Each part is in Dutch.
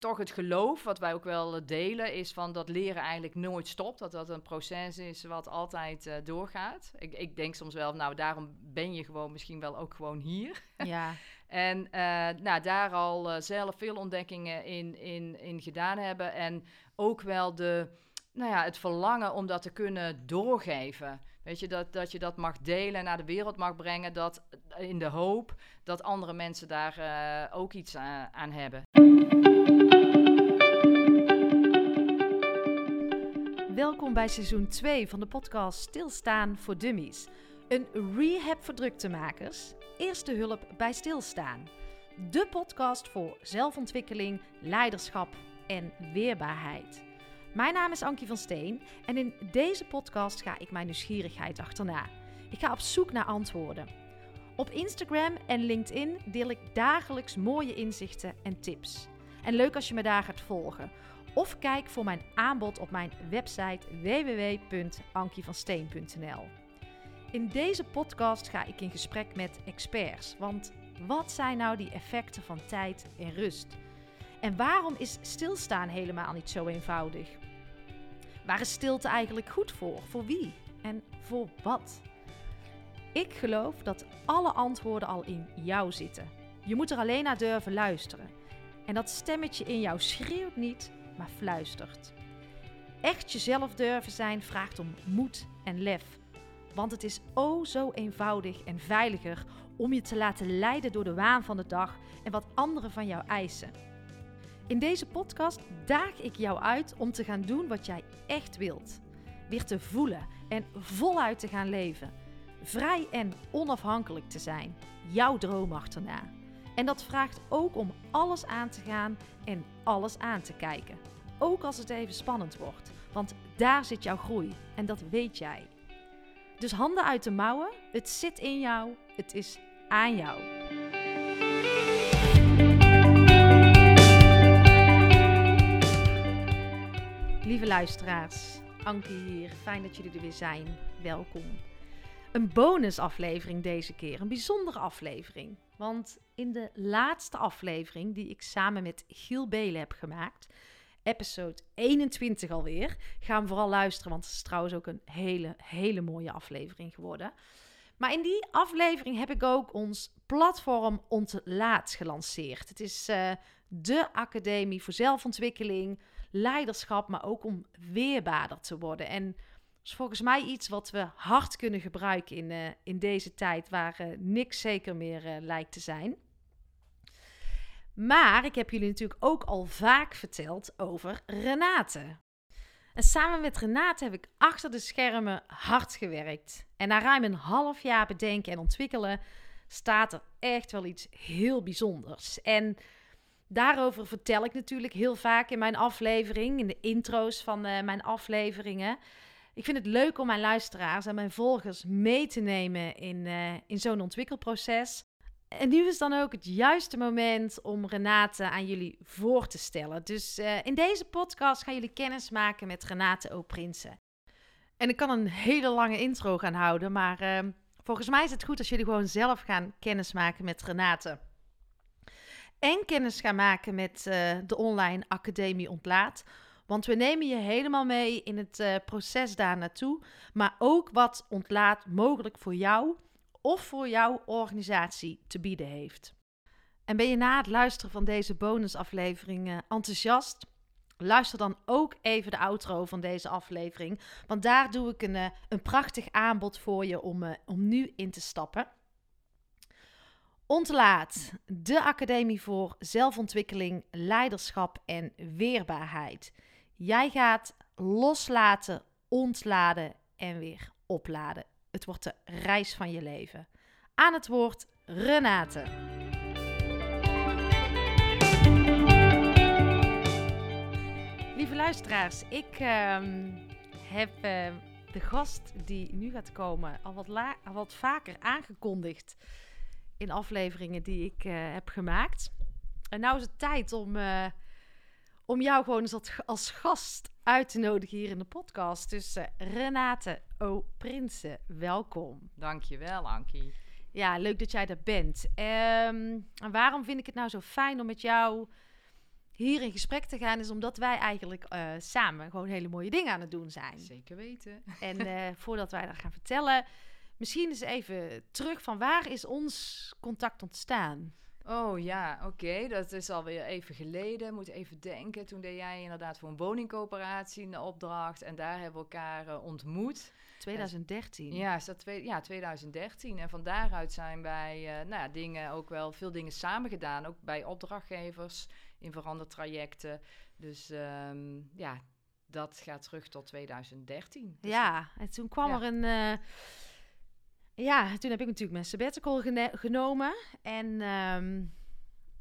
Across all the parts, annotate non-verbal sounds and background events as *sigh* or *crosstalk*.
toch het geloof, wat wij ook wel delen, is van dat leren eigenlijk nooit stopt. Dat dat een proces is wat altijd uh, doorgaat. Ik, ik denk soms wel, nou daarom ben je gewoon misschien wel ook gewoon hier. Ja. *laughs* en uh, nou, daar al uh, zelf veel ontdekkingen in, in, in gedaan hebben. En ook wel de, nou ja, het verlangen om dat te kunnen doorgeven. Weet je, dat, dat je dat mag delen, naar de wereld mag brengen. Dat, in de hoop dat andere mensen daar ook iets aan, aan hebben. Welkom bij seizoen 2 van de podcast Stilstaan voor Dummies. Een rehab voor druktemakers. Eerste hulp bij stilstaan. De podcast voor zelfontwikkeling, leiderschap en weerbaarheid. Mijn naam is Ankie van Steen en in deze podcast ga ik mijn nieuwsgierigheid achterna. Ik ga op zoek naar antwoorden. Op Instagram en LinkedIn deel ik dagelijks mooie inzichten en tips. En leuk als je me daar gaat volgen. Of kijk voor mijn aanbod op mijn website www.ankievansteen.nl. In deze podcast ga ik in gesprek met experts. Want wat zijn nou die effecten van tijd en rust? En waarom is stilstaan helemaal niet zo eenvoudig? Waar is stilte eigenlijk goed voor? Voor wie? En voor wat? Ik geloof dat alle antwoorden al in jou zitten. Je moet er alleen naar durven luisteren. En dat stemmetje in jou schreeuwt niet, maar fluistert. Echt jezelf durven zijn vraagt om moed en lef. Want het is o zo eenvoudig en veiliger om je te laten leiden door de waan van de dag en wat anderen van jou eisen. In deze podcast daag ik jou uit om te gaan doen wat jij echt wilt. Weer te voelen en voluit te gaan leven. Vrij en onafhankelijk te zijn. Jouw droom achterna. En dat vraagt ook om alles aan te gaan en alles aan te kijken. Ook als het even spannend wordt. Want daar zit jouw groei en dat weet jij. Dus handen uit de mouwen. Het zit in jou. Het is aan jou. Lieve luisteraars, Ankie hier. Fijn dat jullie er weer zijn. Welkom. Een bonusaflevering deze keer. Een bijzondere aflevering. Want in de laatste aflevering die ik samen met Giel Belen heb gemaakt, episode 21 alweer, gaan we vooral luisteren, want het is trouwens ook een hele, hele mooie aflevering geworden. Maar in die aflevering heb ik ook ons platform Ontlaat gelanceerd. Het is uh, de academie voor zelfontwikkeling, leiderschap, maar ook om weerbaarder te worden. En volgens mij iets wat we hard kunnen gebruiken in, uh, in deze tijd waar uh, niks zeker meer uh, lijkt te zijn. Maar ik heb jullie natuurlijk ook al vaak verteld over Renate. En samen met Renate heb ik achter de schermen hard gewerkt. En na ruim een half jaar bedenken en ontwikkelen staat er echt wel iets heel bijzonders. En daarover vertel ik natuurlijk heel vaak in mijn aflevering, in de intro's van mijn afleveringen. Ik vind het leuk om mijn luisteraars en mijn volgers mee te nemen in, uh, in zo'n ontwikkelproces. En nu is dan ook het juiste moment om Renate aan jullie voor te stellen. Dus uh, in deze podcast gaan jullie kennis maken met Renate O. Prinsen. En ik kan een hele lange intro gaan houden, maar uh, volgens mij is het goed als jullie gewoon zelf gaan kennis maken met Renate. En kennis gaan maken met de online Academie Ontlaat want we nemen je helemaal mee in het uh, proces daar naartoe. Maar ook wat ontlaat mogelijk voor jou of voor jouw organisatie te bieden heeft. En ben je na het luisteren van deze bonusaflevering uh, enthousiast? Luister dan ook even de outro van deze aflevering. Want daar doe ik een, uh, een prachtig aanbod voor je om, om nu in te stappen. Ontlaat, de Academie voor Zelfontwikkeling, Leiderschap en Weerbaarheid. Jij gaat loslaten, ontladen en weer opladen. Het wordt de reis van je leven. Aan het woord Renate. Lieve luisteraars, ik uh, heb uh, de gast die nu gaat komen al wat, al wat vaker aangekondigd in afleveringen die ik uh, heb gemaakt. En nu is het tijd om uh, om jou gewoon eens als gast uit te nodigen hier in de podcast. Dus uh, Renate O. Prinsen, welkom. Dankjewel, Ankie. Ja, leuk dat jij er bent. Um, en waarom vind ik het nou zo fijn om met jou hier in gesprek te gaan, is omdat wij eigenlijk eh, samen gewoon hele mooie dingen aan het doen zijn. Zeker weten. *laughs* En eh, voordat wij dat gaan vertellen, misschien eens even terug van waar is ons contact ontstaan? Oh ja, oké. Dat is alweer even geleden. Moet even denken. Toen deed jij inderdaad voor een woningcoöperatie een opdracht. En daar hebben we elkaar eh, ontmoet. 2013. Ja, is dat twee, ja, 2013. En van daaruit zijn wij eh, nou ja, dingen ook wel veel dingen samen gedaan. Ook bij opdrachtgevers in verandertrajecten. Dus ehm, ja, dat gaat terug tot 2013. Dus Ja, en toen kwam Ja. er een. eh, ja, toen heb ik natuurlijk mijn sabbatical genomen. En ehm,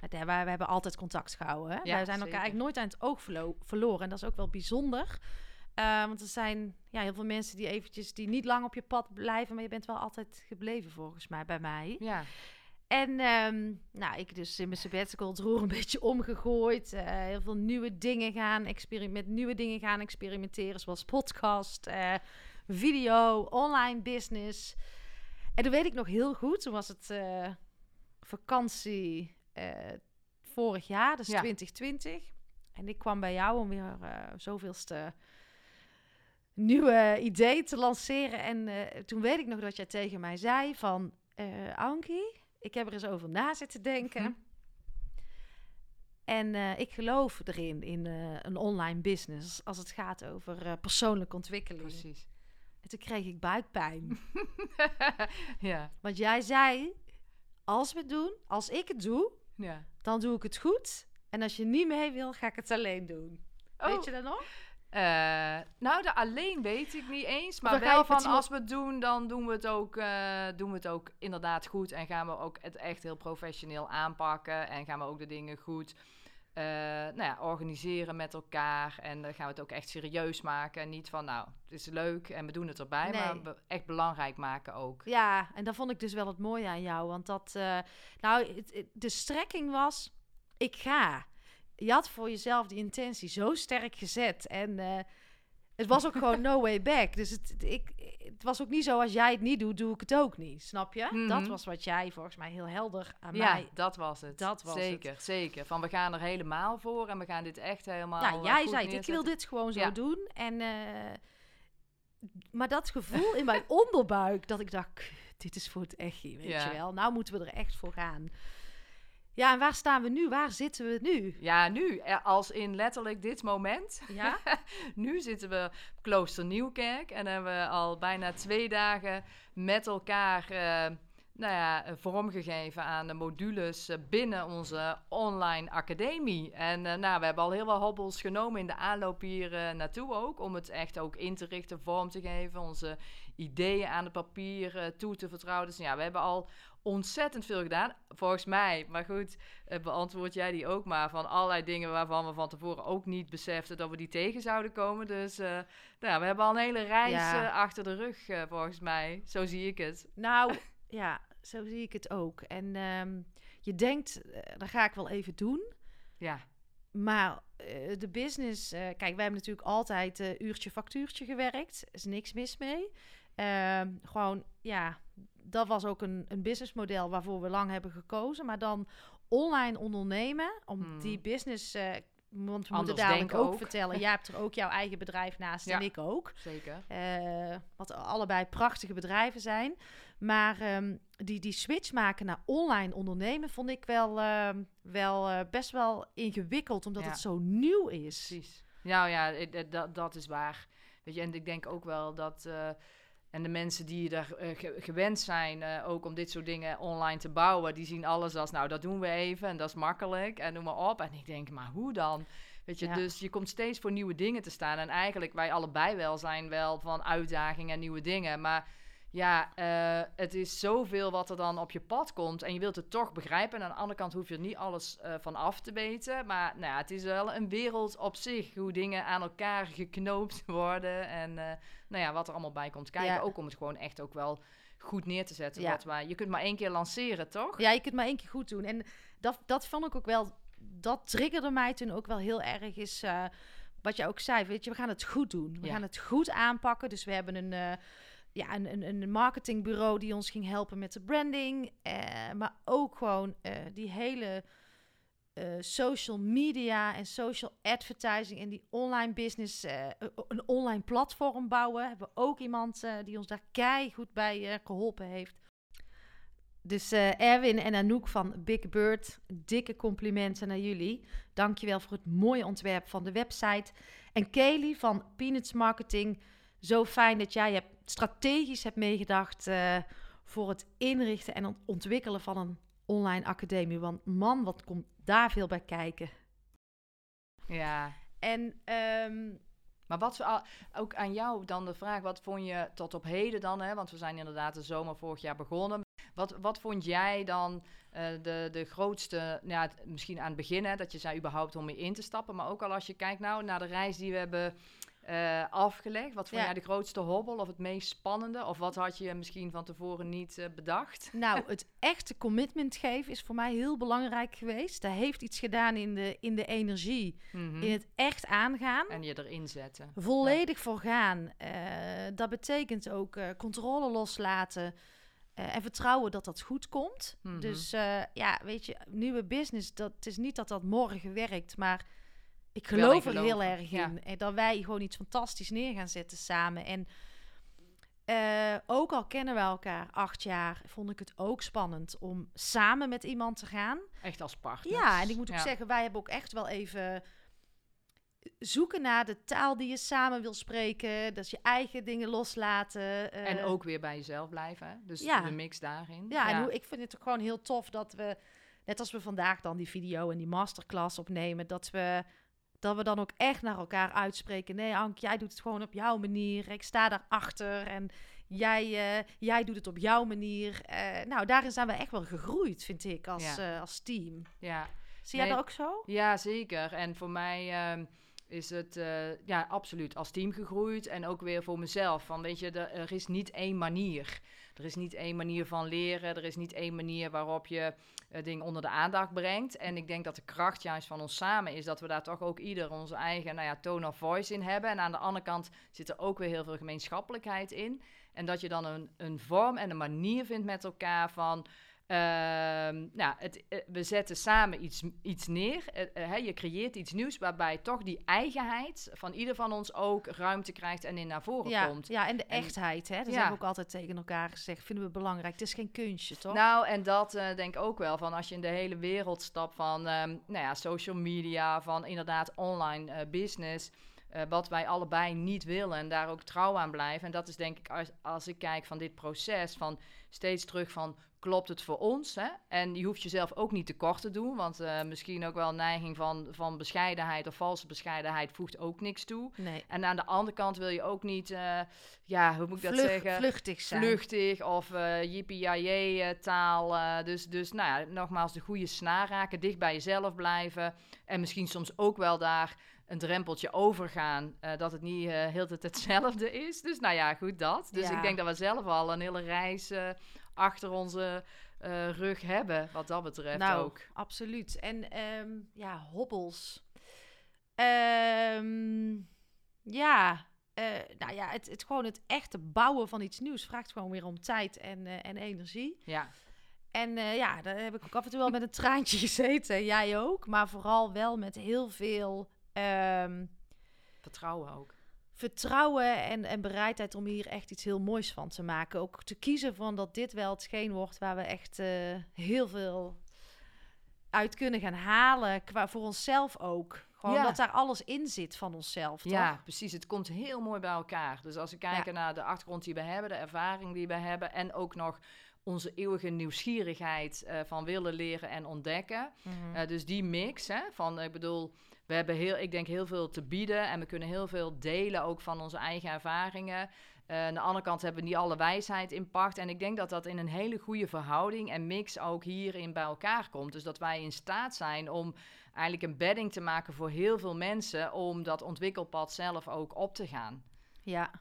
ja, wij, we hebben altijd contact gehouden. Hè? Ja, wij zijn elkaar eigenlijk nooit aan het oog verlo- verloren. En dat is ook wel bijzonder. Eh, want er zijn ja, heel veel mensen die eventjes die niet lang op je pad blijven, maar je bent wel altijd gebleven volgens mij bij mij. Ja, En ehm, nou, ik dus in mijn sabbatical het roer een *laughs* beetje omgegooid. eh, heel veel nieuwe dingen gaan met nieuwe dingen gaan experimenteren, zoals podcast, eh, video, online business. En toen weet ik nog heel goed, toen was het eh, vakantie eh, vorig jaar, dus Ja. 2020. En ik kwam bij jou om weer eh zoveelste nieuwe idee te lanceren. En toen weet ik nog dat jij tegen mij zei van... Ankie, ik heb er eens over na zitten denken. Mhm. En ik geloof erin, in een online business, als het gaat over persoonlijke ontwikkeling. precies. En toen kreeg ik buikpijn. *laughs* ja, Want jij zei, als we het doen, als ik het doe, ja. dan doe ik het goed. En als je niet mee wil, ga ik het alleen doen. Oh, Weet je dat nog? Eh, nou, de alleen weet ik niet eens. Maar wel met van als we het doen, dan doen we het, ook, eh, doen we het ook inderdaad goed. En gaan we ook het echt heel professioneel aanpakken. En gaan we ook de dingen goed eh, nou ja, organiseren met elkaar. En dan gaan we het ook echt serieus maken. En niet van, nou, het is leuk en we doen het erbij. Nee. Maar echt belangrijk maken ook. Ja, en dat vond ik dus wel het mooie aan jou. Want dat, eh, nou, het- het- de strekking was, ik ga. Je had voor jezelf die intentie zo sterk gezet. En eh, het was ook gewoon *laughs* no way back. Dus het, het- ik, het was ook niet zo, als jij het niet doet, doe ik het ook niet. Snap je? Mhm. Dat was wat jij volgens mij heel helder aan Ja, mij... dat was het. Dat was zeker, zeker. Van we gaan er helemaal voor en we gaan dit echt helemaal. Ja, jij zei, het, ik wil dit gewoon zo Ja. doen. En, eh, maar dat gevoel in mijn *laughs* onderbuik, dat ik dacht, "Kut, dit is voor het echt, weet Ja. je wel. Nou moeten we er echt voor gaan. Ja, en waar staan we nu? Waar zitten we nu? Ja, nu, eh, als in letterlijk dit moment. Ja? *laughs* Nu zitten we op Klooster Nieuwkerk en hebben we al bijna twee dagen met elkaar eh, nou ja, eh, vormgegeven aan de modules binnen onze online academie. En nou, we hebben al heel wat hobbels genomen in de aanloop hier naartoe ook, om het echt ook in te richten, vorm te geven, onze ideeën aan het papier toe te vertrouwen. Dus ja, we hebben al ontzettend veel gedaan, volgens mij. Maar goed, eh, beantwoord jij die ook maar van allerlei dingen waarvan we van tevoren ook niet beseften dat we die tegen zouden komen. Dus eh, nou, we hebben al een hele reis Ja. eh, achter de rug, volgens mij. Zo zie ik het. Nou, *laughs* ja, zo zie ik het ook. En ehm, je denkt, dat ga ik wel even doen. Ja, Maar de business, kijk, wij hebben natuurlijk altijd uurtje factuurtje gewerkt. Er is niks mis mee. Ehm, gewoon, ja, dat was ook een, een businessmodel waarvoor we lang hebben gekozen. Maar dan online ondernemen, om Hmm. die business... eh, want we moeten dadelijk ook, ook. vertellen, jij hebt er ook jouw eigen bedrijf naast Ja. en ik ook. zeker. Eh, wat allebei prachtige bedrijven zijn. Maar ehm, die, die switch maken naar online ondernemen vond ik wel, ehm, wel eh, best wel ingewikkeld, omdat Ja. het zo nieuw is. Precies. Nou ja, dat, dat is waar. Weet je, en ik denk ook wel dat. En de mensen die er eh, ge- gewend zijn eh, ook om dit soort dingen online te bouwen, die zien alles als, nou, dat doen we even en dat is makkelijk en noem maar op. En ik denk, maar hoe dan? Weet je, Ja. dus je komt steeds voor nieuwe dingen te staan. En eigenlijk, wij allebei wel zijn wel van uitdagingen en nieuwe dingen. Maar ja, eh, het is zoveel wat er dan op je pad komt. En je wilt het toch begrijpen. En aan de andere kant hoef je er niet alles eh, van af te weten. Maar nou ja, het is wel een wereld op zich. Hoe dingen aan elkaar geknoopt *laughs* worden. En eh, nou ja, wat er allemaal bij komt kijken. Ja. Ook om het gewoon echt ook wel goed neer te zetten. Ja. Wat wij, je kunt maar één keer lanceren, toch? Ja, je kunt maar één keer goed doen. En dat, dat vond ik ook wel, dat triggerde mij toen ook wel heel erg. Is wat je ook zei, weet je, we gaan het goed doen. We gaan het goed aanpakken. Dus we hebben een, ja, een, een, een marketingbureau die ons ging helpen met de branding. eh, maar ook gewoon eh, die hele eh, social media en social advertising en die online business, eh, een online platform bouwen. Hebben we ook iemand eh, die ons daar kei goed bij eh, geholpen heeft. Dus Erwin en Anouk van Big Bird, dikke complimenten naar jullie. Dankjewel voor het mooie ontwerp van de website. En Kelly van Peanuts Marketing, zo fijn dat jij hebt, strategisch hebt meegedacht eh, voor het inrichten en ont- ontwikkelen van een online academie. Want man, wat komt daar veel bij kijken. Ja. En ehm, Maar wat ook aan jou dan de vraag, wat vond je tot op heden dan, hè? want we zijn inderdaad de zomer vorig jaar begonnen. Wat, wat vond jij dan eh, de, de grootste, nou ja, misschien aan het begin, hè, dat je zei überhaupt om mee in te stappen, maar ook al als je kijkt nou naar de reis die we hebben eh, afgelegd, wat vond Ja. jij de grootste hobbel of het meest spannende? Of wat had je misschien van tevoren niet eh, bedacht? nou, *laughs* het echte commitment geven is voor mij heel belangrijk geweest. Dat heeft iets gedaan in de, in de energie, Mhm. in het echt aangaan. En je erin zetten. Volledig voor gaan. Eh, dat betekent ook controle loslaten. en vertrouwen dat dat goed komt. Mhm. Dus ja, weet je, nieuwe business, dat het is niet dat dat morgen werkt, maar ik geloof er heel erg in. Dat wij gewoon iets fantastisch neer gaan zetten samen. En eh, ook al kennen we elkaar acht jaar, vond ik het ook spannend om samen met iemand te gaan. Echt als partner. Ja, en ik moet ook Ja. zeggen, wij hebben ook echt wel even zoeken naar de taal die je samen wil spreken. Dat je eigen dingen loslaten. eh, En ook weer bij jezelf blijven. Hè? Dus Ja. de mix daarin. Ja, en hoe, ik vind het ook gewoon heel tof dat we, net als we vandaag dan die video en die masterclass opnemen, dat we, dat we dan ook echt naar elkaar uitspreken. Nee, Ank, jij doet het gewoon op jouw manier. Ik sta daarachter en jij, eh, jij doet het op jouw manier. Eh, nou, daarin zijn we echt wel gegroeid, vind ik, als, Ja. eh, als team. Ja. Zie jij dat ook zo? Ja, zeker. En voor mij ehm, is het ja, absoluut als team gegroeid. En ook weer voor mezelf. Van weet je, er, er is niet één manier. Er is niet één manier van leren. Er is niet één manier waarop je eh, dingen onder de aandacht brengt. En ik denk dat de kracht juist van ons samen is dat we daar toch ook ieder onze eigen nou ja, tone of voice in hebben. En aan de andere kant zit er ook weer heel veel gemeenschappelijkheid in. En dat je dan een, een vorm en een manier vindt met elkaar van. Ehm, nou, het, eh, we zetten samen iets, iets neer. Eh, eh, hè, je creëert iets nieuws waarbij toch die eigenheid van ieder van ons ook ruimte krijgt en in naar voren Ja, komt. ja, en de En- echtheid, hè? Dat Ja. hebben we ook altijd tegen elkaar gezegd. Vinden we belangrijk. Het is geen kunstje, toch? Nou, en dat denk ik ook wel van als je in de hele wereld stapt van ehm, nou ja, social media, van inderdaad online business. Eh, wat wij allebei niet willen en daar ook trouw aan blijven. En dat is denk ik, als, als ik kijk van dit proces, van steeds terug van klopt het voor ons? Hè? En je hoeft jezelf ook niet tekort te doen, want eh, misschien ook wel een neiging van, van bescheidenheid of valse bescheidenheid voegt ook niks toe. nee. En aan de andere kant wil je ook niet, eh, ja, hoe moet ik dat zeggen? Vluchtig zijn. vluchtig of yippie eh, taal. dus, dus nou ja, nogmaals, de goede snaar raken, dicht bij jezelf blijven. En misschien soms ook wel daar een drempeltje overgaan, eh, dat het niet eh heel de tijd hetzelfde is. Dus nou ja, goed dat. Dus Ja. ik denk dat we zelf al een hele reis eh, achter onze rug hebben, wat dat betreft nou, ook. absoluut. En ehm, ja, hobbels. Ehm, ja, nou ja, het, het gewoon het echte bouwen van iets nieuws vraagt gewoon weer om tijd en, en energie. Ja, En ja, daar heb ik ook af en toe wel met een traantje *laughs* gezeten. Jij ook. Maar vooral wel met heel veel ehm, vertrouwen ook. vertrouwen en, en bereidheid om hier echt iets heel moois van te maken. Ook te kiezen van dat dit wel hetgeen wordt waar we echt eh, heel veel uit kunnen gaan halen. Qua voor onszelf ook. Gewoon Ja. dat daar alles in zit van onszelf. Toch? Ja, precies. Het komt heel mooi bij elkaar. Dus als we kijken naar de achtergrond die we hebben, de ervaring die we hebben en ook nog onze eeuwige nieuwsgierigheid eh, van willen leren en ontdekken. Mhm. Eh, dus die mix, hè, van ik bedoel, we hebben heel, ik denk heel veel te bieden en we kunnen heel veel delen ook van onze eigen ervaringen. Eh, aan de andere kant hebben we niet alle wijsheid in pacht. En ik denk dat dat in een hele goede verhouding en mix ook hierin bij elkaar komt. Dus dat wij in staat zijn om eigenlijk een bedding te maken voor heel veel mensen om dat ontwikkelpad zelf ook op te gaan. Ja,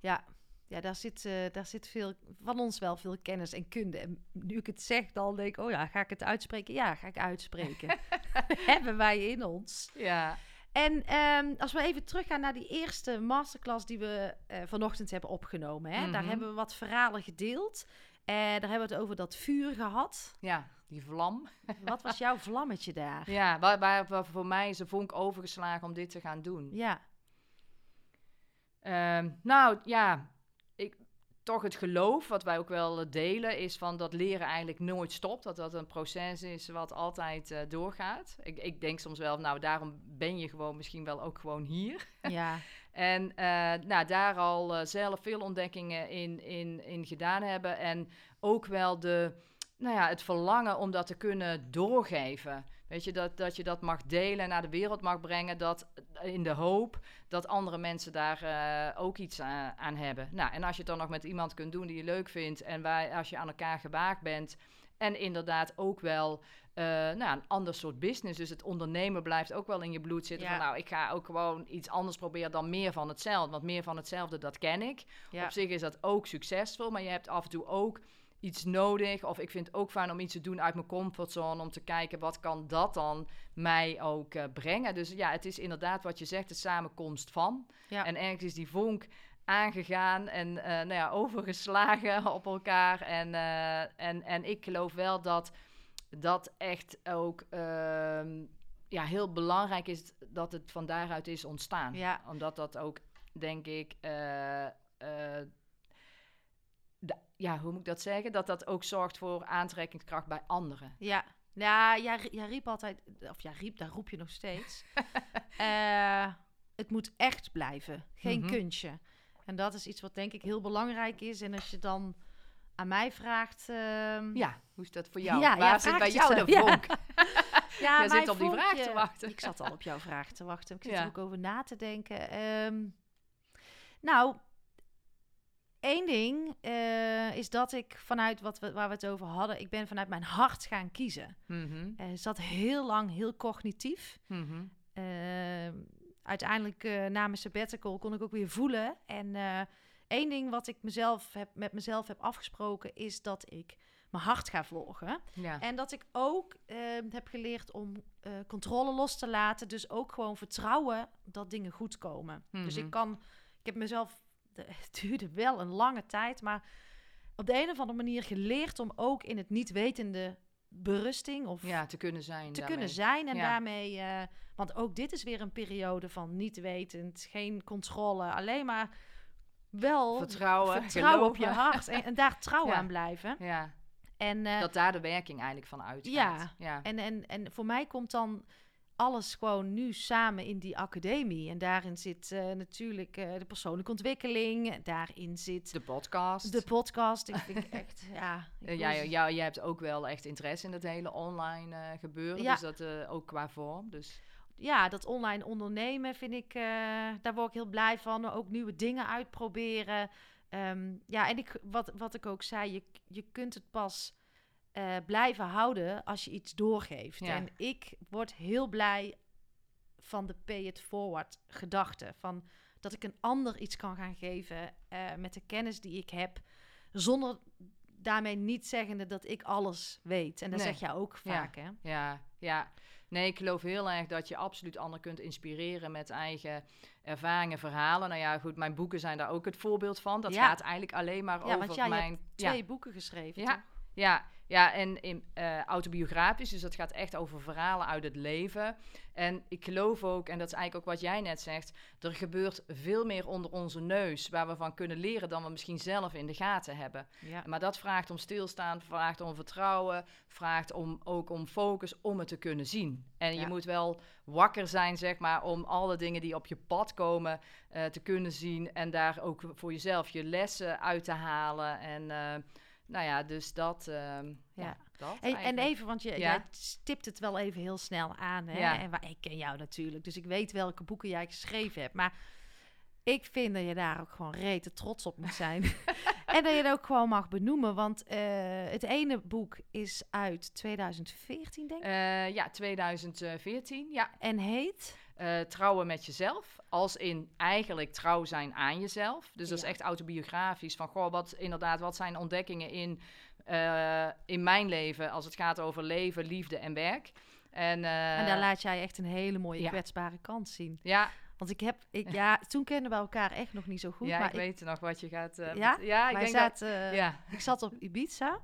ja. Ja, daar zit, eh, daar zit veel, van ons wel veel kennis en kunde. En nu ik het zeg, dan denk ik, oh ja, ga ik het uitspreken? Ja, ga ik uitspreken. *laughs* *laughs* Hebben wij in ons. Ja, En ehm, als we even teruggaan naar die eerste masterclass die we eh, vanochtend hebben opgenomen. Hè? Daar Mhm. hebben we wat verhalen gedeeld. En daar hebben we het over dat vuur gehad. ja die vlam. *laughs* Wat was jouw vlammetje daar? Ja, waar, waar, waar voor mij is een vonk overgeslagen om dit te gaan doen. Ja, Ehm, nou ja, toch het geloof wat wij ook wel eh, delen is van dat leren eigenlijk nooit stopt. Dat dat een proces is wat altijd eh, doorgaat. Ik, ik denk soms wel, nou daarom ben je gewoon misschien wel ook gewoon hier. *laughs* ja, En eh, nou, daar al zelf veel ontdekkingen in, in, in gedaan hebben. En ook wel de, nou ja, het verlangen om dat te kunnen doorgeven. Weet je, dat, dat je dat mag delen en naar de wereld mag brengen. Dat, in de hoop dat andere mensen daar eh, ook iets aan, aan hebben. Nou, en als je het dan nog met iemand kunt doen die je leuk vindt. En waar, als je aan elkaar gewaagd bent. En inderdaad ook wel eh, nou, een ander soort business. Dus het ondernemen blijft ook wel in je bloed zitten. Ja. Van nou, ik ga ook gewoon iets anders proberen dan meer van hetzelfde. Want meer van hetzelfde, dat ken ik. ja. Op zich is dat ook succesvol. Maar je hebt af en toe ook iets nodig. Of ik vind het ook fijn om iets te doen uit mijn comfortzone. Om te kijken, wat kan dat dan mij ook eh, brengen. Dus ja, het is inderdaad wat je zegt, de samenkomst van. Ja. En ergens is die vonk aangegaan en eh, nou ja, *laughs* overgeslagen op elkaar. En, eh, en, en ik geloof wel dat dat echt ook ehm, ja, heel belangrijk is dat het van daaruit is ontstaan. Ja. Omdat dat ook, denk ik, ja, hoe moet ik dat zeggen? Dat dat ook zorgt voor aantrekkingskracht bij anderen. Ja, ja jij, jij riep altijd, of jij riep, daar roep je nog steeds. *laughs* Eh, het moet echt blijven, geen Mhm. kunstje. En dat is iets wat denk ik heel belangrijk is. En als je dan aan mij vraagt... ehm, Ja, hoe is dat voor jou? Ja, Waar ja, zit bij jou de Ja. vonk? *laughs* *laughs* Ja, Jij zit op die vraag te wachten. Ik zat al op jouw vraag te wachten. Ik zit Ja. er ook over na te denken. Ehm, nou, één ding eh, is dat ik vanuit wat we, waar we het over hadden... ik ben vanuit mijn hart gaan kiezen. Mhm, Eh zat heel lang heel cognitief. mhm. Ehm, uiteindelijk eh na mijn sabbatical kon ik ook weer voelen. En één ding wat ik mezelf heb, met mezelf heb afgesproken... is dat ik mijn hart ga volgen. Ja. En dat ik ook eh, heb geleerd om controle los te laten. Dus ook gewoon vertrouwen dat dingen goed komen. Dus Mhm. ik kan, ik heb mezelf, *laughs* het duurde wel een lange tijd, maar op de een of andere manier geleerd om ook in het niet wetende berusting of ja, te kunnen zijn. te daarmee. kunnen zijn. En Ja. daarmee, eh, want ook dit is weer een periode van niet wetend, geen controle, alleen maar wel Vertrouwen, vertrouwen op je hart en, en daar trouw *laughs* Ja. aan blijven. Ja, En eh, dat daar de werking eigenlijk van uitgaat. Ja. ja. En, en, en voor mij komt dan alles gewoon nu samen in die academie. En daarin zit eh, natuurlijk eh, de persoonlijke ontwikkeling. Daarin zit De podcast. de podcast. Ik vind *laughs* echt, ja... jij, jij, jij hebt ook wel echt interesse in het hele online eh, gebeuren. Ja. Dus dat ook qua vorm. Dus Ja, dat online ondernemen vind ik... daar word ik heel blij van. Ook nieuwe dingen uitproberen. Ehm, ja, en ik, wat, wat ik ook zei, je, je kunt het pas... eh, blijven houden als je iets doorgeeft. Ja. En ik word heel blij van de pay it forward gedachte. Van dat ik een ander iets kan gaan geven eh, met de kennis die ik heb. Zonder daarmee niet zeggende dat ik alles weet. En dat Nee. zeg jij ook Ja. vaak, hè? ja, ja. Nee, ik geloof heel erg dat je absoluut anderen kunt inspireren met eigen ervaringen, verhalen. Nou ja, goed, mijn boeken zijn daar ook het voorbeeld van. Dat Ja. gaat eigenlijk alleen maar Ja, over want jij mijn... hebt ja. twee boeken geschreven, Ja. toch? Ja, ja en in, eh, autobiografisch, dus dat gaat echt over verhalen uit het leven. En ik geloof ook, en dat is eigenlijk ook wat jij net zegt, er gebeurt veel meer onder onze neus waar we van kunnen leren dan we misschien zelf in de gaten hebben. Ja. Maar dat vraagt om stilstaan, vraagt om vertrouwen, vraagt om, ook om focus om het te kunnen zien. En Ja. je moet wel wakker zijn, zeg maar, om alle dingen die op je pad komen eh, te kunnen zien en daar ook voor jezelf je lessen uit te halen. En eh, nou ja, dus dat. ehm, ja. Ja. dat en eigenlijk. even, want je, Ja. jij stipt het wel even heel snel aan. Hè? Ja. En waar, ik ken jou natuurlijk, dus ik weet welke boeken jij geschreven hebt. Maar ik vind dat je daar ook gewoon rete trots op moet zijn. *laughs* *laughs* en dat je het ook gewoon mag benoemen. Want eh, het ene boek is uit 2014, denk ik. Eh, ja, 2014. Ja, En heet... Eh, trouwen met jezelf. Als in eigenlijk trouw zijn aan jezelf. Dus dat is echt autobiografisch. Van goh, wat inderdaad, wat zijn ontdekkingen in, eh, in mijn leven als het gaat over leven, liefde en werk. En, eh, en daar laat jij echt een hele mooie ja. kwetsbare kant zien. ja, Want ik heb... Ik, *laughs* ja, toen kenden we elkaar echt nog niet zo goed. ja maar ik weet nog wat je gaat... Ja? met- ja ik wij denk dat... Ja, Ik zat op Ibiza.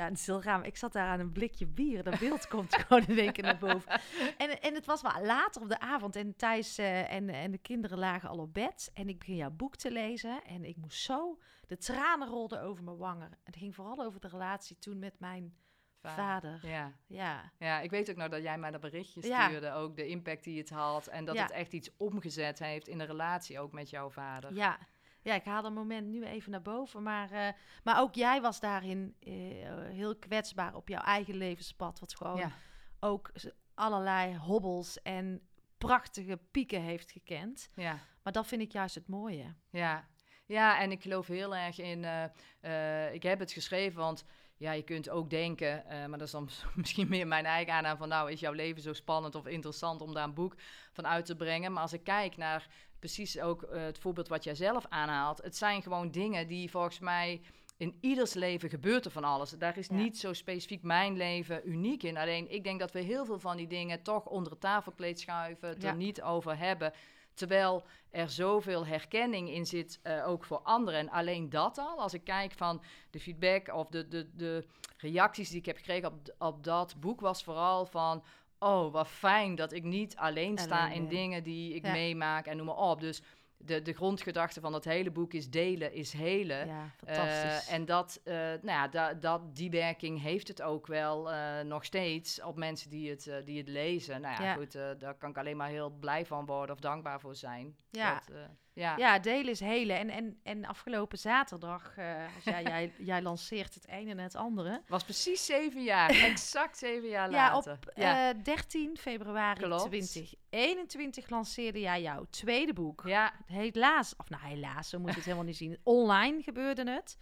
Ja, het is heel Ik zat daar aan een blikje bier. Dat beeld komt *laughs* gewoon in één keer naar boven. En, en het was wel later op de avond. En Thijs eh, en, en de kinderen lagen al op bed. En ik begin jouw boek te lezen. En ik moest zo... De tranen rolden over mijn wangen. En het ging vooral over de relatie toen met mijn vader. Ja. Ja, ja, ik weet ook nog dat jij mij dat berichtje Ja. stuurde. Ook de impact die het had. En dat Ja. het echt iets omgezet heeft in de relatie ook met jouw vader. ja. Ja, ik haal dat moment nu even naar boven. Maar, eh, maar ook jij was daarin eh, heel kwetsbaar op jouw eigen levenspad. Wat gewoon Ja. ook allerlei hobbels en prachtige pieken heeft gekend. ja. Maar dat vind ik juist het mooie. Ja. ja, en ik geloof heel erg in. eh, ik heb het geschreven, want ja, je kunt ook denken, eh, maar dat is dan *laughs* misschien meer mijn eigen aanname van, nou, is jouw leven zo spannend of interessant om daar een boek van uit te brengen? Maar als ik kijk naar precies ook eh, het voorbeeld wat jij zelf aanhaalt, het zijn gewoon dingen die volgens mij. In ieders leven gebeurt er van alles. Daar is Ja. niet zo specifiek mijn leven uniek in. Alleen ik denk dat we heel veel van die dingen toch onder het tafelkleed schuiven, het Ja. er niet over hebben. Terwijl er zoveel herkenning in zit, eh, ook voor anderen. En alleen dat al, als ik kijk van de feedback of de, de, de reacties die ik heb gekregen op, op dat boek, was vooral van... Oh, wat fijn dat ik niet alleen sta Alleen in dingen die ik Ja. meemaak en noem maar op. Dus de, de grondgedachte van dat hele boek is delen is helen. Ja, Eh, fantastisch. en dat, eh, nou ja, da, dat, die werking heeft het ook wel eh, nog steeds op mensen die het, die het lezen. Nou ja, Ja. goed, daar kan ik alleen maar heel blij van worden of dankbaar voor zijn. Ja. Dat, ja. Ja, delen is helen. En, en, en afgelopen zaterdag, eh, als jij, jij, *laughs* lanceert het een en het andere. was precies zeven jaar, exact zeven jaar Ja, later. op eh 13 februari Klopt. 2021 lanceerde jij jouw tweede boek. ja, Helaas, of nou helaas, zo moet je het helemaal niet zien. Online gebeurde het.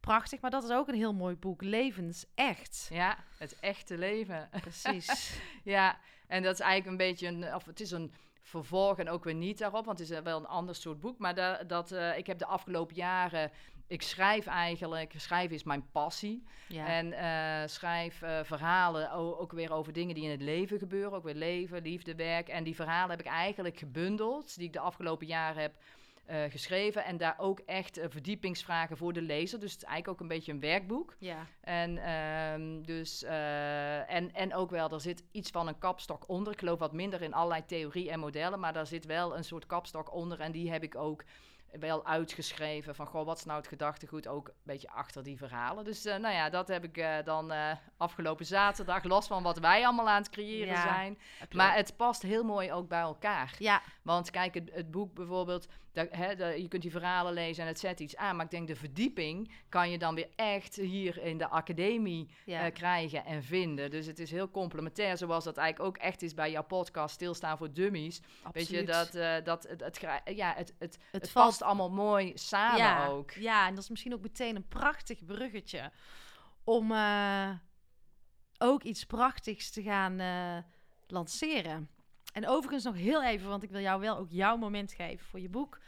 Prachtig, maar dat is ook een heel mooi boek. Levensecht. ja, het echte leven. Precies. *laughs* Ja, en dat is eigenlijk een beetje een, of het is een vervolg en ook weer niet daarop, want het is wel een ander soort boek. Maar da, dat, eh, ik heb de afgelopen jaren, ik schrijf eigenlijk, schrijven is mijn passie. Ja. En eh, schrijf eh, verhalen ook weer over dingen die in het leven gebeuren, ook weer leven, liefde, werk. En die verhalen heb ik eigenlijk gebundeld, die ik de afgelopen jaren heb eh, geschreven. En daar ook echt eh, verdiepingsvragen voor de lezer. Dus het is eigenlijk ook een beetje een werkboek. ja. En, ehm, dus, eh, en, en ook wel, er zit iets van een kapstok onder. Ik geloof wat minder in allerlei theorie en modellen, maar daar zit wel een soort kapstok onder. En die heb ik ook wel uitgeschreven van, goh, wat is nou het gedachtegoed ook een beetje achter die verhalen. Dus eh, nou ja, dat heb ik eh, dan eh, afgelopen zaterdag, los van wat wij allemaal aan het creëren Ja, zijn. Maar het past heel mooi ook bij elkaar. ja, Want kijk, het, het boek bijvoorbeeld, dat, hè, dat- je kunt die verhalen lezen en het zet iets aan. Maar ik denk de verdieping kan je dan weer echt hier in de academie ja. krijgen en vinden. Dus het is heel complementair, zoals dat eigenlijk ook echt is bij jouw podcast Stilstaan voor Dummies. Weet je, dat, dat het, het, ja, het, het, het, valt- past allemaal mooi samen ja, ook. Ja, en dat is misschien ook meteen een prachtig bruggetje om eh, ook iets prachtigs te gaan eh, lanceren. En overigens nog heel even, want ik wil jou wel ook jouw moment geven voor je boek.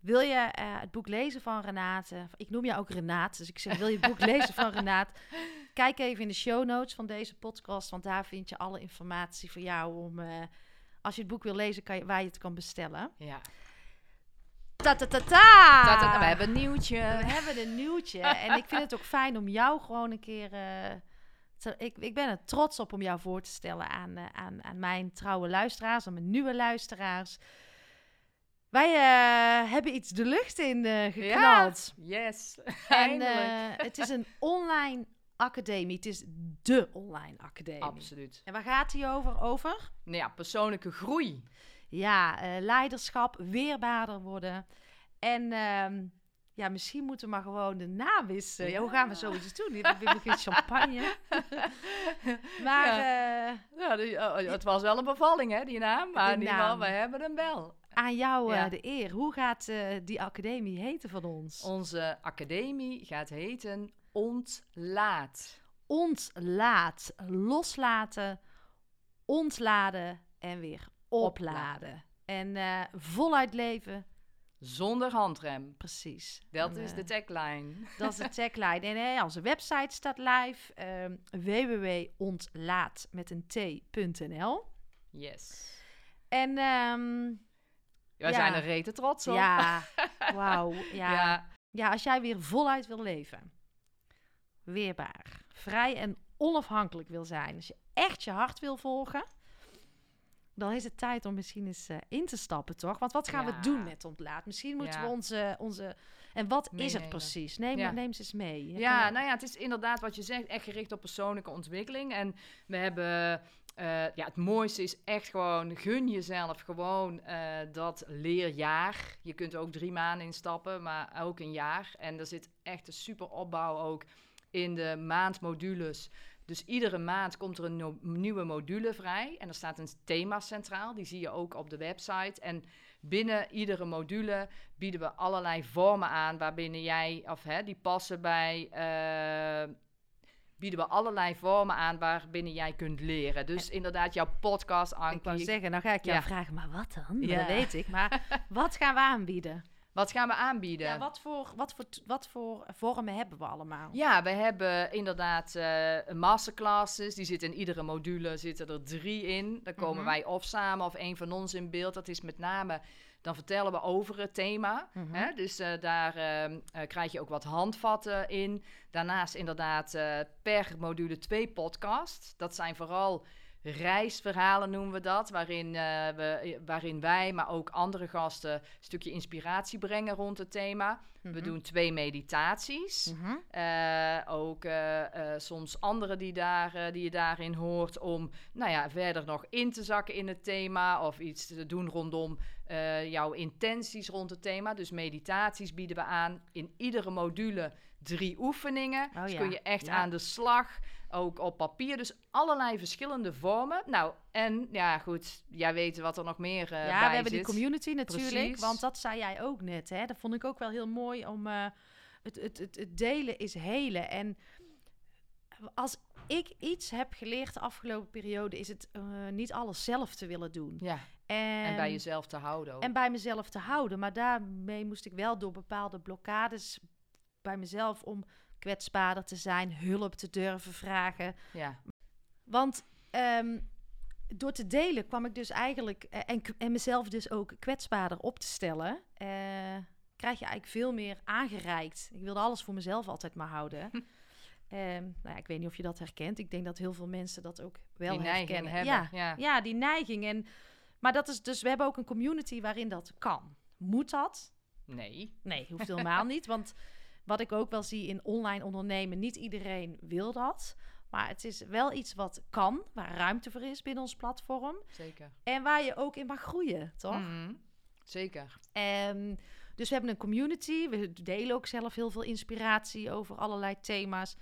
Wil je eh, het boek lezen van Renate? Ik noem jou ook Renate, dus ik zeg, wil je het boek *laughs* lezen van Renate? Kijk even in de show notes van deze podcast, want daar vind je alle informatie voor jou om... als je het boek wil lezen, kan je, waar je het kan bestellen. Ja. Ta ta ta ta! Dat, dat- we hebben een nieuwtje. We hebben een nieuwtje. en ik vind het ook fijn om jou gewoon een keer. eh, te- ik, ik ben er trots op om jou voor te stellen aan, eh, aan, aan mijn trouwe luisteraars, aan mijn nieuwe luisteraars. Wij eh, hebben iets de lucht in eh, geknald. Yes, *laughs* en eindelijk. eh, het is een online academie. Het is de online academie. Absoluut. En waar gaat die over? Over? Nou ja, persoonlijke groei. Ja, eh, leiderschap, weerbaarder worden. En ehm, ja, misschien moeten we maar gewoon de naam wisselen. Ja, hoe gaan we zoiets doen? Hebben geen *laughs* champagne. maar eh, Ja, die- oh, het was wel een bevalling, hè, die naam. Maar in ieder geval, we hebben hem wel. aan jou eh, Ja. de eer. Hoe gaat eh, die academie heten van ons? Onze academie gaat heten Ontlaat. Ontlaat, loslaten, ontladen en weer opladen. En eh, voluit leven, Zonder handrem. precies. Dat En, is eh, de tagline. *laughs* Dat is de tagline. En eh, onze website staat live. ehm www.ontlaat met een t.nl. Yes. En ehm, Wij Ja. zijn er rete trots op. ja, *laughs* wauw. Ja. ja. ja. als jij weer voluit wil leven. weerbaar, vrij en onafhankelijk wil zijn, als je echt je hart wil volgen, dan is het tijd om misschien eens eh, in te stappen, toch? Want wat gaan Ja. we doen met ontlaat? Misschien moeten Ja. we onze, onze... En wat is het precies? Neem, Ja. neem ze eens mee. Ja, nou ja, het is inderdaad wat je zegt, echt gericht op persoonlijke ontwikkeling. En we hebben, eh, ja, het mooiste is echt gewoon, gun jezelf gewoon eh, dat leerjaar. Je kunt ook drie maanden instappen, maar ook een jaar. En er zit echt een super opbouw ook in de maandmodules. Dus iedere maand komt er een no- nieuwe module vrij. En er staat een thema centraal. Die zie je ook op de website. En binnen iedere module bieden we allerlei vormen aan waarbinnen jij, of hè, die passen bij. eh, bieden we allerlei vormen aan waarbinnen jij kunt leren. Dus inderdaad, jouw podcast, Ik wou Ankie. zeggen, nou ga ik jou Ja. vragen, maar wat dan? Ja. Dat weet ik. Maar *laughs* wat gaan we aanbieden? Wat gaan we aanbieden? Ja, wat voor, wat, voor, wat voor vormen hebben we allemaal? Ja, we hebben inderdaad eh, masterclasses. Die zitten in iedere module zitten er drie in. Dan komen Mhm. wij of samen of een van ons in beeld. Dat is met name, dan vertellen we over het thema. Mhm. Hè? Dus eh, daar ehm, eh, krijg je ook wat handvatten in. Daarnaast inderdaad per module twee podcasts. Dat zijn vooral reisverhalen noemen we dat. Waarin, eh, we, waarin wij, maar ook andere gasten... een stukje inspiratie brengen rond het thema. We Mhm. doen twee meditaties. Mhm. Eh, ook eh, soms andere die, daar, die je daarin hoort om nou ja, verder nog in te zakken in het thema of iets te doen rondom jouw intenties rond het thema. Dus meditaties bieden we aan in iedere module drie oefeningen. Oh dus ja, kun je echt ja. aan de slag, ook op papier. Dus allerlei verschillende vormen. Nou, en ja goed, jij weet wat er nog meer eh ja, bij we hebben die community natuurlijk. Precies. Want dat zei jij ook net. Hè? Dat vond ik ook wel heel mooi om... eh, het, het, het, het delen is helen. En als ik iets heb geleerd de afgelopen periode... is het eh, niet alles zelf te willen doen. Ja, En, en bij jezelf te houden ook. En bij mezelf te houden. Maar daarmee moest ik wel door bepaalde blokkades bij mezelf... om kwetsbaarder te zijn, hulp te durven vragen... ja. Want ehm, door te delen kwam ik dus eigenlijk, eh, en, en mezelf dus ook kwetsbaarder op te stellen, eh, krijg je eigenlijk veel meer aangereikt. Ik wilde alles voor mezelf altijd maar houden. *laughs* Ehm, nou ja, ik weet niet of je dat herkent. Ik denk dat heel veel mensen dat ook wel Die herkennen. hebben, Ja, ja. ja, die neiging. En, maar dat is dus, we hebben ook een community waarin dat kan. Moet dat? Nee. Nee, hoeft helemaal *laughs* niet. Want wat ik ook wel zie in online ondernemen, niet iedereen wil dat. Maar het is wel iets wat kan, waar ruimte voor is binnen ons platform. Zeker. En waar je ook in mag groeien, toch? Mhm. Zeker. Ehm, dus we hebben een community. We delen ook zelf heel veel inspiratie over allerlei thema's.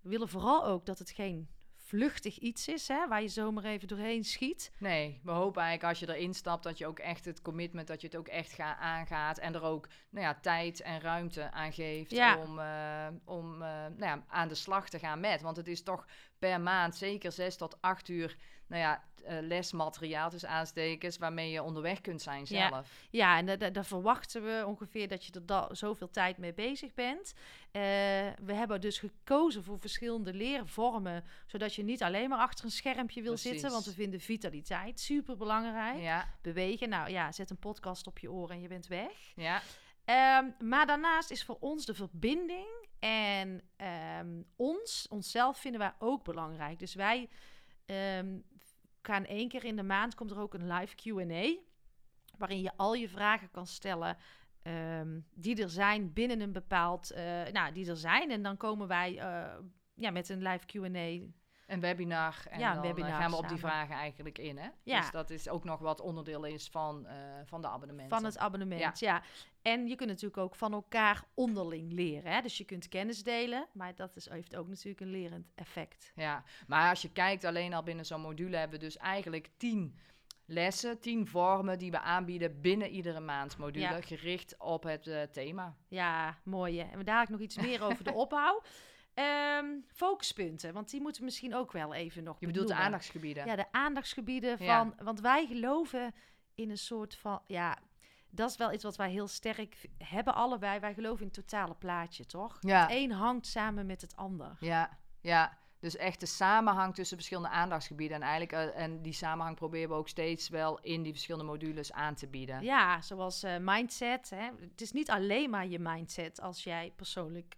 We willen vooral ook dat het geen vluchtig iets is, hè, waar je zomaar even doorheen schiet. Nee, we hopen eigenlijk als je erin stapt dat je ook echt het commitment, dat je het ook echt gaat aangaat en er ook nou ja, tijd en ruimte aan geeft Ja. om, eh, om eh, nou ja, aan de slag te gaan met. Want het is toch per maand zeker zes tot acht uur nou ja, eh, lesmateriaal, dus aanstekens, waarmee je onderweg kunt zijn Ja. zelf. Ja, en da- da- daar verwachten we ongeveer dat je er da- zoveel tijd mee bezig bent. Eh, we hebben dus gekozen voor verschillende leervormen, zodat je niet alleen maar achter een schermpje wil Precies. zitten, want we vinden vitaliteit super belangrijk. Ja, Bewegen, nou ja, zet een podcast op je oren en je bent weg. ja, Ehm, maar daarnaast is voor ons de verbinding en ehm, ons, onszelf vinden wij ook belangrijk. Dus wij ehm, gaan één keer in de maand, komt er ook een live Q&A, waarin je al je vragen kan stellen ehm, die er zijn binnen een bepaald, eh, nou, die er zijn. En dan komen wij eh, ja, met een live Q&A een webinar. En Ja, dan eh, webinar gaan we op die vragen eigenlijk in. Hè? Ja. Dus dat is ook nog wat onderdeel is van, eh, van de abonnementen. Van het abonnement, ja. En je kunt natuurlijk ook van elkaar onderling leren. Hè? Dus je kunt kennis delen, maar dat is, heeft ook natuurlijk een lerend effect. Ja, maar als je kijkt alleen al binnen zo'n module hebben we dus eigenlijk tien lessen, tien vormen die we aanbieden binnen iedere maandmodule, Ja. gericht op het eh, thema. Ja, mooi. hè. En daar ik nog iets meer over de *laughs* opbouw. Ehm, focuspunten, want die moeten we misschien ook wel even nog Je bedoelt de aandachtsgebieden. Ja, de aandachtsgebieden Ja. van... Want wij geloven in een soort van... Ja, dat is wel iets wat wij heel sterk hebben allebei. Wij geloven in het totale plaatje, toch? Ja. Het een hangt samen met het ander. Ja, ja. Dus echt de samenhang tussen verschillende aandachtsgebieden. En, eigenlijk, eh, en die samenhang proberen we ook steeds wel in die verschillende modules aan te bieden. Ja, zoals eh, mindset. Hè. Het is niet alleen maar je mindset als jij persoonlijk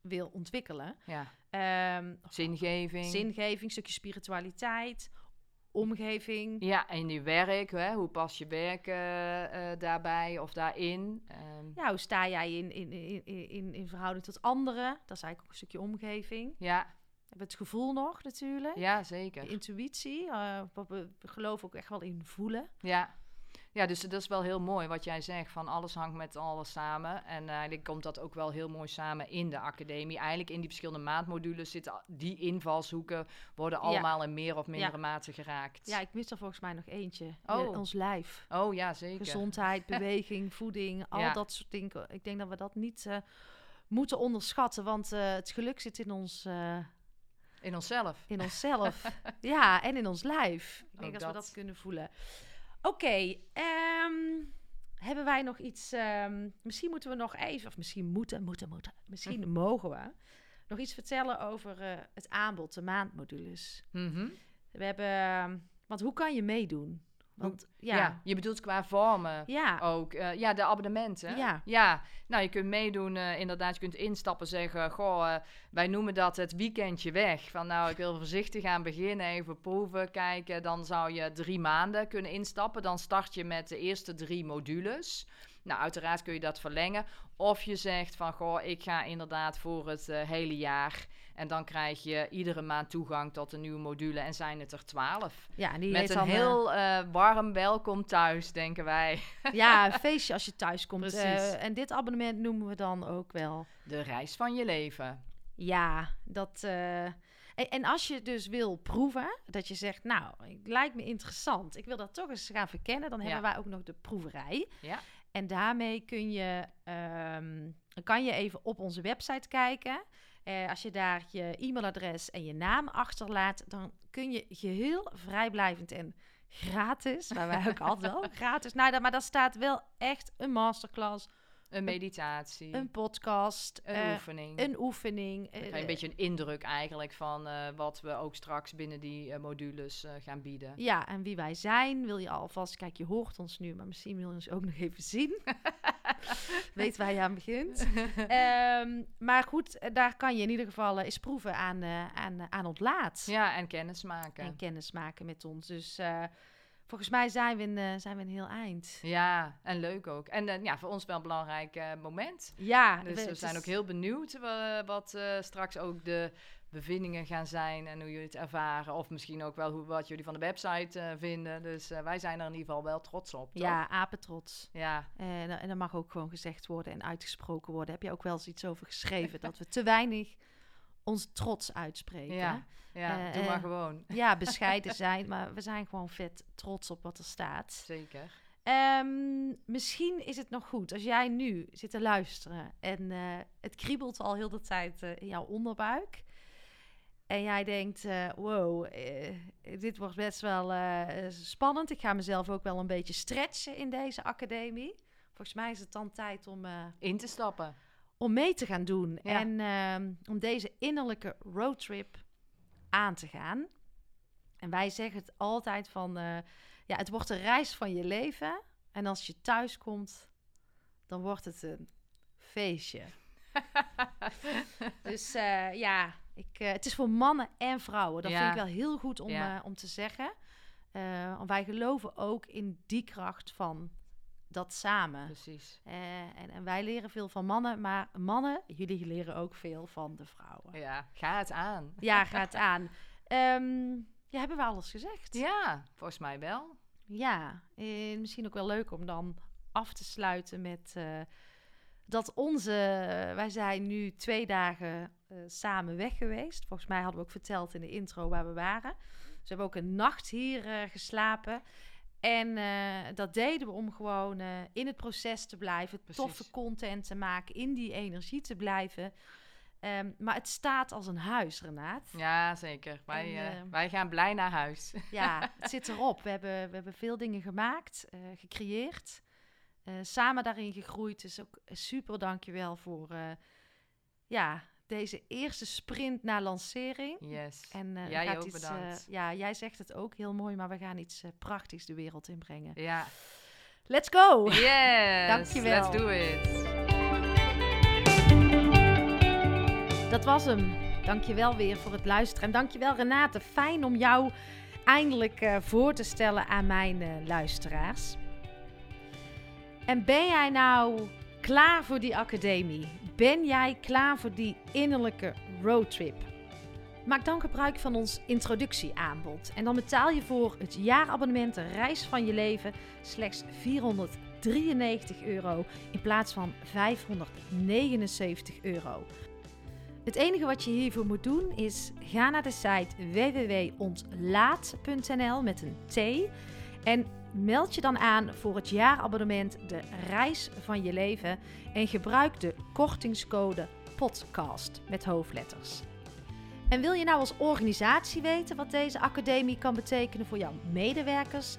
wil ontwikkelen. Ja. Ehm, Zingeving. zingeving, stukje spiritualiteit, omgeving. Ja, en je werk, hè? hoe pas je werk eh, eh, daarbij of daarin? Ehm, Ja, hoe sta jij in, in, in, in, in verhouding tot anderen? Dat is eigenlijk ook een stukje omgeving. ja, We het gevoel nog natuurlijk. ja, De zeker. intuïtie, wat we, we geloven ook echt wel in voelen. Ja. Ja, dus dat is wel heel mooi wat jij zegt, van alles hangt met alles samen. En eigenlijk komt dat ook wel heel mooi samen in de academie. Eigenlijk in die verschillende maandmodules zitten die invalshoeken, worden allemaal in meer of mindere Ja. mate geraakt. Ja, ik mis er volgens mij nog eentje. Oh. Eh, ons lijf. Oh ja, zeker. Gezondheid, *laughs* beweging, voeding, al Ja. dat soort dingen. Ik denk dat we dat niet eh, moeten onderschatten, want eh, het geluk zit in, ons, eh, In onszelf. in onszelf. *laughs* ja, en in ons lijf. Ik denk dat, we dat kunnen voelen. Oké, ehm, hebben wij nog iets... ehm, misschien moeten we nog even, of misschien moeten, moeten, moeten. Misschien mogen we nog iets vertellen over eh, het aanbod, de maandmodules. Mhm. We hebben... ehm, want hoe kan je meedoen? Want Ja. ja, je bedoelt qua vormen. ja, Ook, eh, ja, de abonnementen. Ja. ja. Nou, je kunt meedoen, eh, inderdaad, je kunt instappen, zeggen, goh, eh, wij noemen dat het weekendje weg. Van nou, ik wil voorzichtig aan beginnen, even proeven, kijken. Dan zou je drie maanden kunnen instappen. Dan start je met de eerste drie modules. Nou, uiteraard kun je dat verlengen. Of je zegt van, goh, ik ga inderdaad voor het hele jaar. En dan krijg je iedere maand toegang tot een nieuwe module en zijn het er twaalf. ja, die Met een dan, eh, heel eh, warm welkom thuis, denken wij. *laughs* Ja, een feestje als je thuis komt. Precies. Eh, en dit abonnement noemen we dan ook wel. De reis van je leven. Ja, dat. en, en als je dus wil proeven, dat je zegt, nou, het lijkt me interessant. Ik wil dat toch eens gaan verkennen. Dan Ja. hebben wij ook nog de proeverij. Ja. En daarmee kun je, ehm, kan je even op onze website kijken. Eh, als je daar je e-mailadres en je naam achterlaat, dan kun je geheel vrijblijvend en gratis, waar wij ook altijd wel *laughs* gratis, nou, maar daar staat wel echt een masterclass, Een meditatie. een podcast, een eh, oefening. een oefening. Dan eh, een beetje een indruk eigenlijk van eh, wat we ook straks binnen die modules gaan bieden. Ja, en wie wij zijn, wil je alvast... Kijk, je hoort ons nu, maar misschien wil je ons ook *laughs* nog even zien. *laughs* Weet waar je aan begint. *laughs* Ehm, maar goed, daar kan je in ieder geval eens proeven aan, aan, aan ontlaat. Ja, en kennis maken. En kennis maken met ons. Dus volgens mij zijn we, in, eh, zijn we een heel eind. Ja, en leuk ook. En eh, ja, voor ons wel een belangrijk eh, moment. Ja, Dus we zijn is- ook heel benieuwd wat straks ook de bevindingen gaan zijn en hoe jullie het ervaren. Of misschien ook wel hoe, wat jullie van de website vinden. Dus wij zijn er in ieder geval wel trots op. toch? Ja, apetrots. Ja, En, en dat mag ook gewoon gezegd worden en uitgesproken worden. Heb je ook wel eens iets over geschreven? *laughs* dat we te weinig ons trots uitspreken. Ja. ja Eh, doe maar eh, gewoon. ja, bescheiden *laughs* zijn, maar we zijn gewoon vet trots op wat er staat. Zeker. Ehm, misschien is het nog goed als jij nu zit te luisteren en eh, het kriebelt al heel de tijd in jouw onderbuik. En jij denkt, wow, dit wordt best wel spannend. Ik ga mezelf ook wel een beetje stretchen in deze academie. Volgens mij is het dan tijd om, In te stappen. Om mee te gaan doen. Ja. En ehm, om deze innerlijke roadtrip aan te gaan. En wij zeggen het altijd van, eh, ja, het wordt een reis van je leven. En als je thuis komt, dan wordt het een feestje. *laughs* dus eh, ja, ik, eh, het is voor mannen en vrouwen. Dat Ja. vind ik wel heel goed om, Ja. om te zeggen. Want wij geloven ook in die kracht van dat samen. Precies. Eh, en, en wij leren veel van mannen, maar mannen, jullie leren ook veel van de vrouwen. Ja, ga het aan. Ja, gaat aan. *laughs* Ehm, ja, hebben we alles gezegd? Ja, volgens mij wel. Ja, eh, misschien ook wel leuk om dan af te sluiten met eh, dat onze... wij zijn nu twee dagen samen weg geweest. Volgens mij hadden we ook verteld in de intro waar we waren. Dus we hebben ook een nacht hier geslapen. En eh, dat deden we om gewoon eh, in het proces te blijven, Precies. toffe content te maken, in die energie te blijven. Ehm, maar het staat als een huis, Renaat. Ja, zeker. Wij, En, eh, eh, wij gaan blij naar huis. *laughs* Ja, het zit erop. We hebben, we hebben veel dingen gemaakt, gecreëerd. samen daarin gegroeid. Dus ook super dankjewel voor ja, deze eerste sprint naar lancering. Yes. En, er Jij gaat ook iets, eh, ja, jij zegt het ook heel mooi, maar we gaan iets eh, prachtigs de wereld inbrengen. Ja. Let's go! Yes. Dankjewel. Let's do it. Dat was hem. Dankjewel weer voor het luisteren. En dankjewel Renate. Fijn om jou eindelijk uh, voor te stellen aan mijn uh, luisteraars. En ben jij nou klaar voor die academie? Ben jij klaar voor die innerlijke roadtrip? Maak dan gebruik van ons introductieaanbod. En dan betaal je voor het jaarabonnement reis van je leven slechts 493 euro in plaats van 579 euro. Het enige wat je hiervoor moet doen is ga naar de site www.ontlaat.nl met een T en meld je dan aan voor het jaarabonnement De Reis van je leven en gebruik de kortingscode podcast met hoofdletters. En wil je nou als organisatie weten wat deze academie kan betekenen voor jouw medewerkers?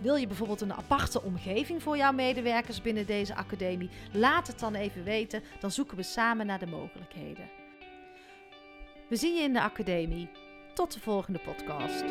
Wil je bijvoorbeeld een aparte omgeving voor jouw medewerkers binnen deze academie? Laat het dan even weten, dan zoeken we samen naar de mogelijkheden. We zien je in de academie. Tot de volgende podcast.